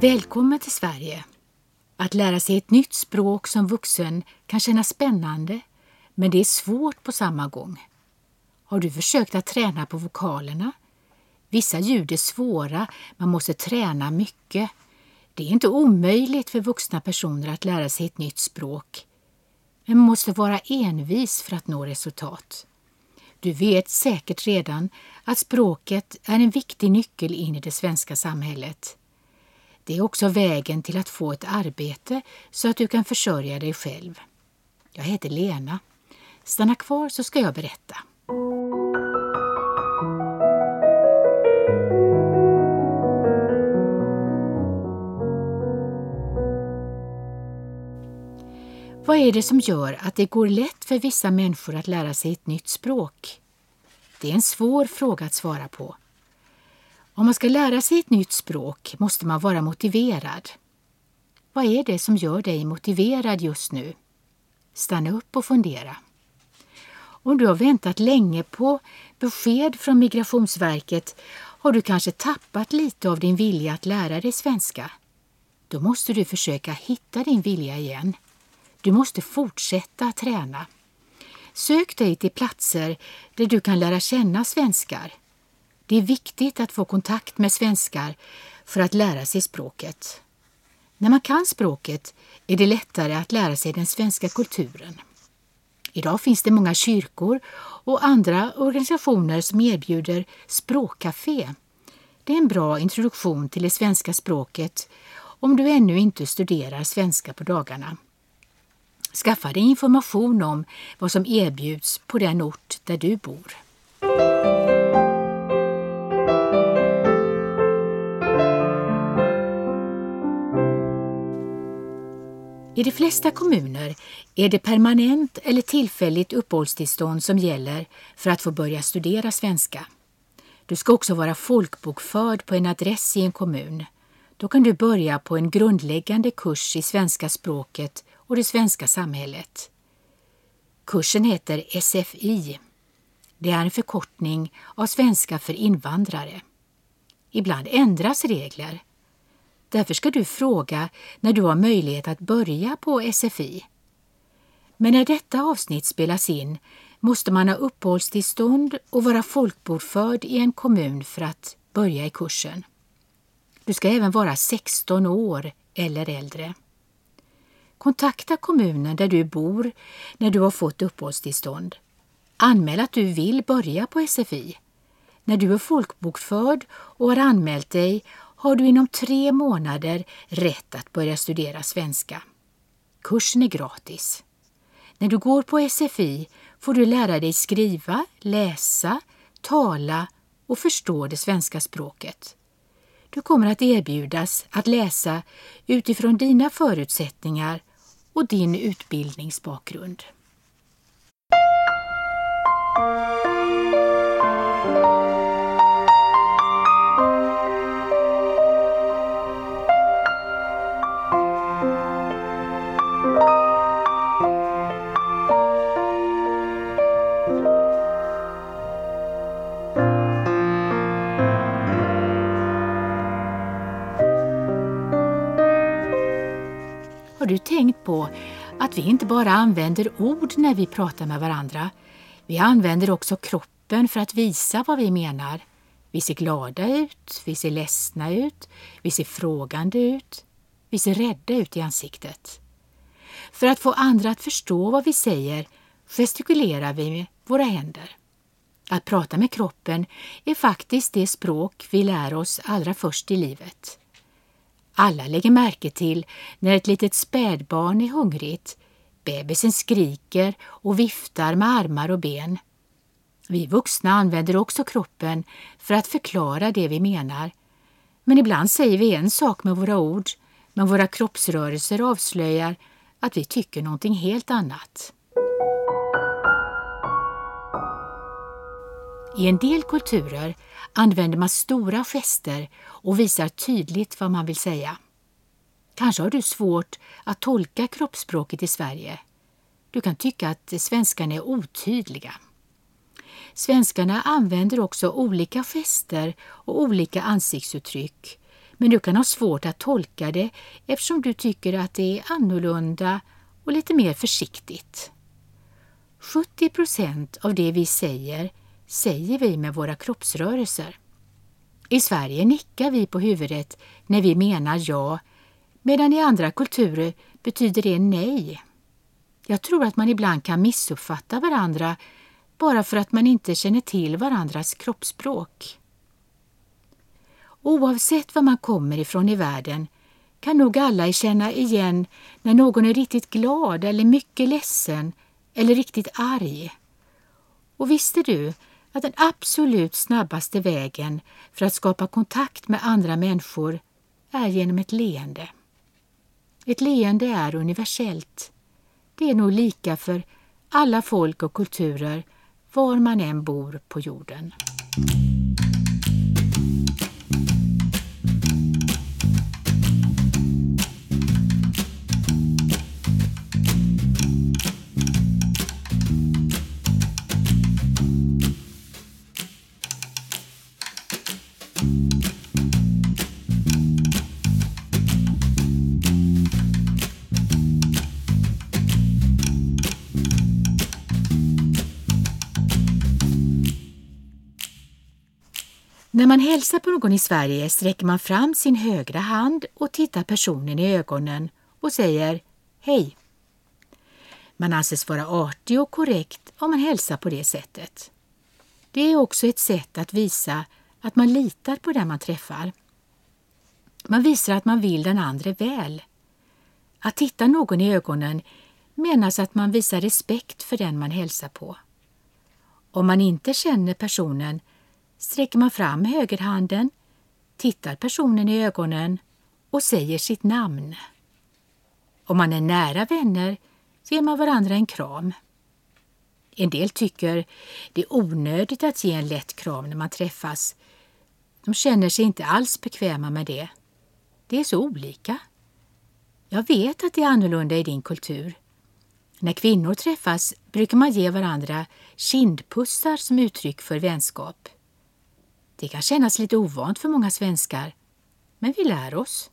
Välkommen till Sverige! Att lära sig ett nytt språk som vuxen kan kännas spännande, men det är svårt på samma gång. Har du försökt att träna på vokalerna? Vissa ljud är svåra, man måste träna mycket. Det är inte omöjligt för vuxna personer att lära sig ett nytt språk. Men man måste vara envis för att nå resultat. Du vet säkert redan att språket är en viktig nyckel in i det svenska samhället. Det är också vägen till att få ett arbete så att du kan försörja dig själv. Jag heter Lena. Stanna kvar så ska jag berätta. Vad är det som gör att det går lätt för vissa människor att lära sig ett nytt språk? Det är en svår fråga att svara på. Om man ska lära sig ett nytt språk måste man vara motiverad. Vad är det som gör dig motiverad just nu? Stanna upp och fundera. Om du har väntat länge på besked från Migrationsverket har du kanske tappat lite av din vilja att lära dig svenska. Då måste du försöka hitta din vilja igen. Du måste fortsätta träna. Sök dig till platser där du kan lära känna svenskar. Det är viktigt att få kontakt med svenskar för att lära sig språket. När man kan språket är det lättare att lära sig den svenska kulturen. Idag finns det många kyrkor och andra organisationer som erbjuder språkcafé. Det är en bra introduktion till det svenska språket om du ännu inte studerar svenska på dagarna. Skaffa dig information om vad som erbjuds på den ort där du bor. I de flesta kommuner är det permanent eller tillfälligt uppehållstillstånd som gäller för att få börja studera svenska. Du ska också vara folkbokförd på en adress i en kommun. Då kan du börja på en grundläggande kurs i svenska språket och det svenska samhället. Kursen heter SFI. Det är en förkortning av svenska för invandrare. Ibland ändras regler. Därför ska du fråga när du har möjlighet att börja på SFI. Men när detta avsnitt spelas in måste man ha uppehållstillstånd och vara folkbokförd i en kommun för att börja i kursen. Du ska även vara 16 år eller äldre. Kontakta kommunen där du bor när du har fått uppehållstillstånd. Anmäl att du vill börja på SFI. När du är folkbokförd och har anmält dig har du inom tre månader rätt att börja studera svenska. Kursen är gratis. När du går på SFI får du lära dig skriva, läsa, tala och förstå det svenska språket. Du kommer att erbjudas att läsa utifrån dina förutsättningar och din utbildningsbakgrund. Har du tänkt på att vi inte bara använder ord när vi pratar med varandra. Vi använder också kroppen för att visa vad vi menar. Vi ser glada ut, vi ser ledsna ut, vi ser frågande ut, vi ser rädda ut i ansiktet. För att få andra att förstå vad vi säger gestikulerar vi våra händer. Att prata med kroppen är faktiskt det språk vi lär oss allra först i livet. Alla lägger märke till när ett litet spädbarn är hungrigt. Bebisen skriker och viftar med armar och ben. Vi vuxna använder också kroppen för att förklara det vi menar. Men ibland säger vi en sak med våra ord, men våra kroppsrörelser avslöjar att vi tycker någonting helt annat. I en del kulturer använder man stora gester och visar tydligt vad man vill säga. Kanske har du svårt att tolka kroppsspråket i Sverige. Du kan tycka att svenskarna är otydliga. Svenskarna använder också olika gester och olika ansiktsuttryck men du kan ha svårt att tolka det eftersom du tycker att det är annorlunda och lite mer försiktigt. 70 procent av det vi säger säger vi med våra kroppsrörelser. I Sverige nickar vi på huvudet när vi menar ja, medan i andra kulturer betyder det nej. Jag tror att man ibland kan missuppfatta varandra bara för att man inte känner till varandras kroppsspråk. Oavsett var man kommer ifrån i världen kan nog alla känna igen när någon är riktigt glad eller mycket ledsen eller riktigt arg. Och visste du att den absolut snabbaste vägen för att skapa kontakt med andra människor är genom ett leende? Ett leende är universellt. Det är nog lika för alla folk och kulturer var man än bor på jorden. När man hälsar på någon i Sverige sträcker man fram sin högra hand och tittar personen i ögonen och säger Hej. Man anses vara artig och korrekt om man hälsar på det sättet. Det är också ett sätt att visa att man litar på den man träffar. Man visar att man vill den andra väl. Att titta någon i ögonen menas att man visar respekt för den man hälsar på. Om man inte känner personen sträcker man fram högerhanden, tittar personen i ögonen och säger sitt namn. Om man är nära vänner ger man varandra en kram. En del tycker det är onödigt att ge en lätt kram när man träffas. De känner sig inte alls bekväma med det. Det är så olika. Jag vet att det är annorlunda i din kultur. När kvinnor träffas brukar man ge varandra kindpussar som uttryck för vänskap. Det kan kännas lite ovant för många svenskar, men vi lär oss.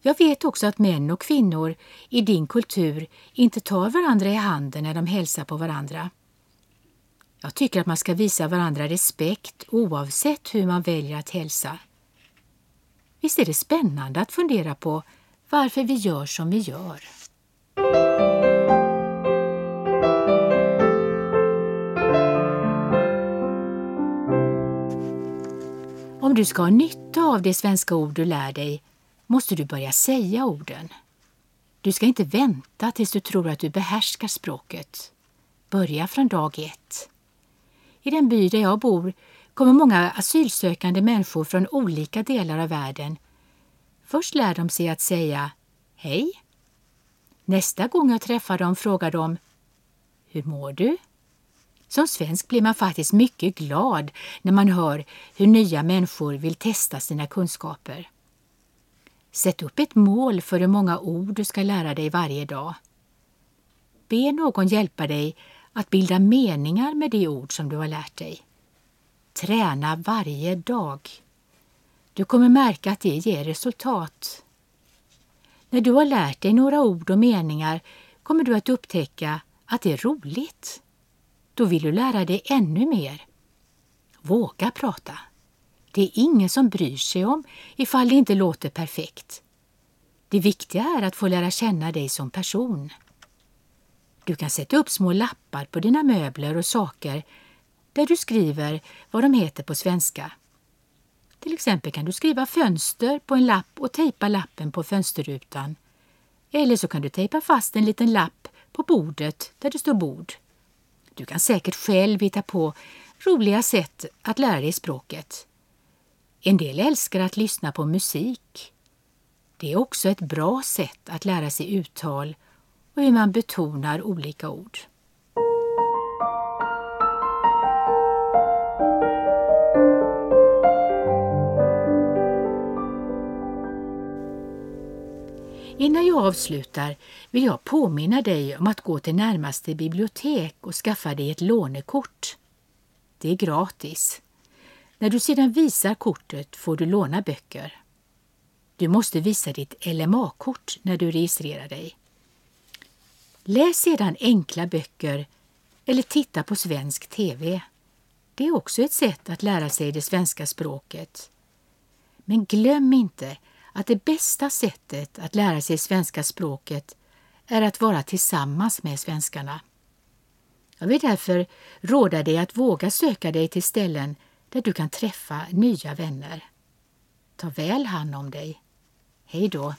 Jag vet också att män och kvinnor i din kultur inte tar varandra i handen när de hälsar på varandra. Jag tycker att man ska visa varandra respekt oavsett hur man väljer att hälsa. Visst är det spännande att fundera på varför vi gör som vi gör. Du ska ha nytta av det svenska ord du lär dig måste du börja säga orden. Du ska inte vänta tills du tror att du behärskar språket. Börja från dag ett. I den by där jag bor kommer många asylsökande människor från olika delar av världen. Först lär de sig att säga hej. Nästa gång jag träffar dem frågar de Hur mår du? Som svensk blir man faktiskt mycket glad när man hör hur nya människor vill testa sina kunskaper. Sätt upp ett mål för hur många ord du ska lära dig varje dag. Be någon hjälpa dig att bilda meningar med de ord som du har lärt dig. Träna varje dag. Du kommer märka att det ger resultat. När du har lärt dig några ord och meningar kommer du att upptäcka att det är roligt. Då vill du lära dig ännu mer. Våga prata. Det är ingen som bryr sig om ifall det inte låter perfekt. Det viktiga är att få lära känna dig som person. Du kan sätta upp små lappar på dina möbler och saker där du skriver vad de heter på svenska. Till exempel kan du skriva fönster på en lapp och tejpa lappen på fönsterrutan. Eller så kan du tejpa fast en liten lapp på bordet där det står bord. Du kan säkert själv hitta på roliga sätt att lära dig språket. En del älskar att lyssna på musik. Det är också ett bra sätt att lära sig uttal och hur man betonar olika ord. Innan jag avslutar vill jag påminna dig om att gå till närmaste bibliotek och skaffa dig ett lånekort. Det är gratis. När du sedan visar kortet får du låna böcker. Du måste visa ditt LMA-kort när du registrerar dig. Läs sedan enkla böcker eller titta på svensk TV. Det är också ett sätt att lära sig det svenska språket. Men glöm inte att det bästa sättet att lära sig svenska språket är att vara tillsammans med svenskarna. Jag vill därför råda dig att våga söka dig till ställen där du kan träffa nya vänner. Ta väl hand om dig. Hej då!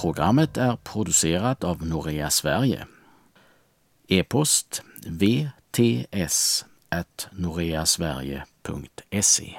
Programmet är producerat av Norea Sverige. E-post vts noreasverige.se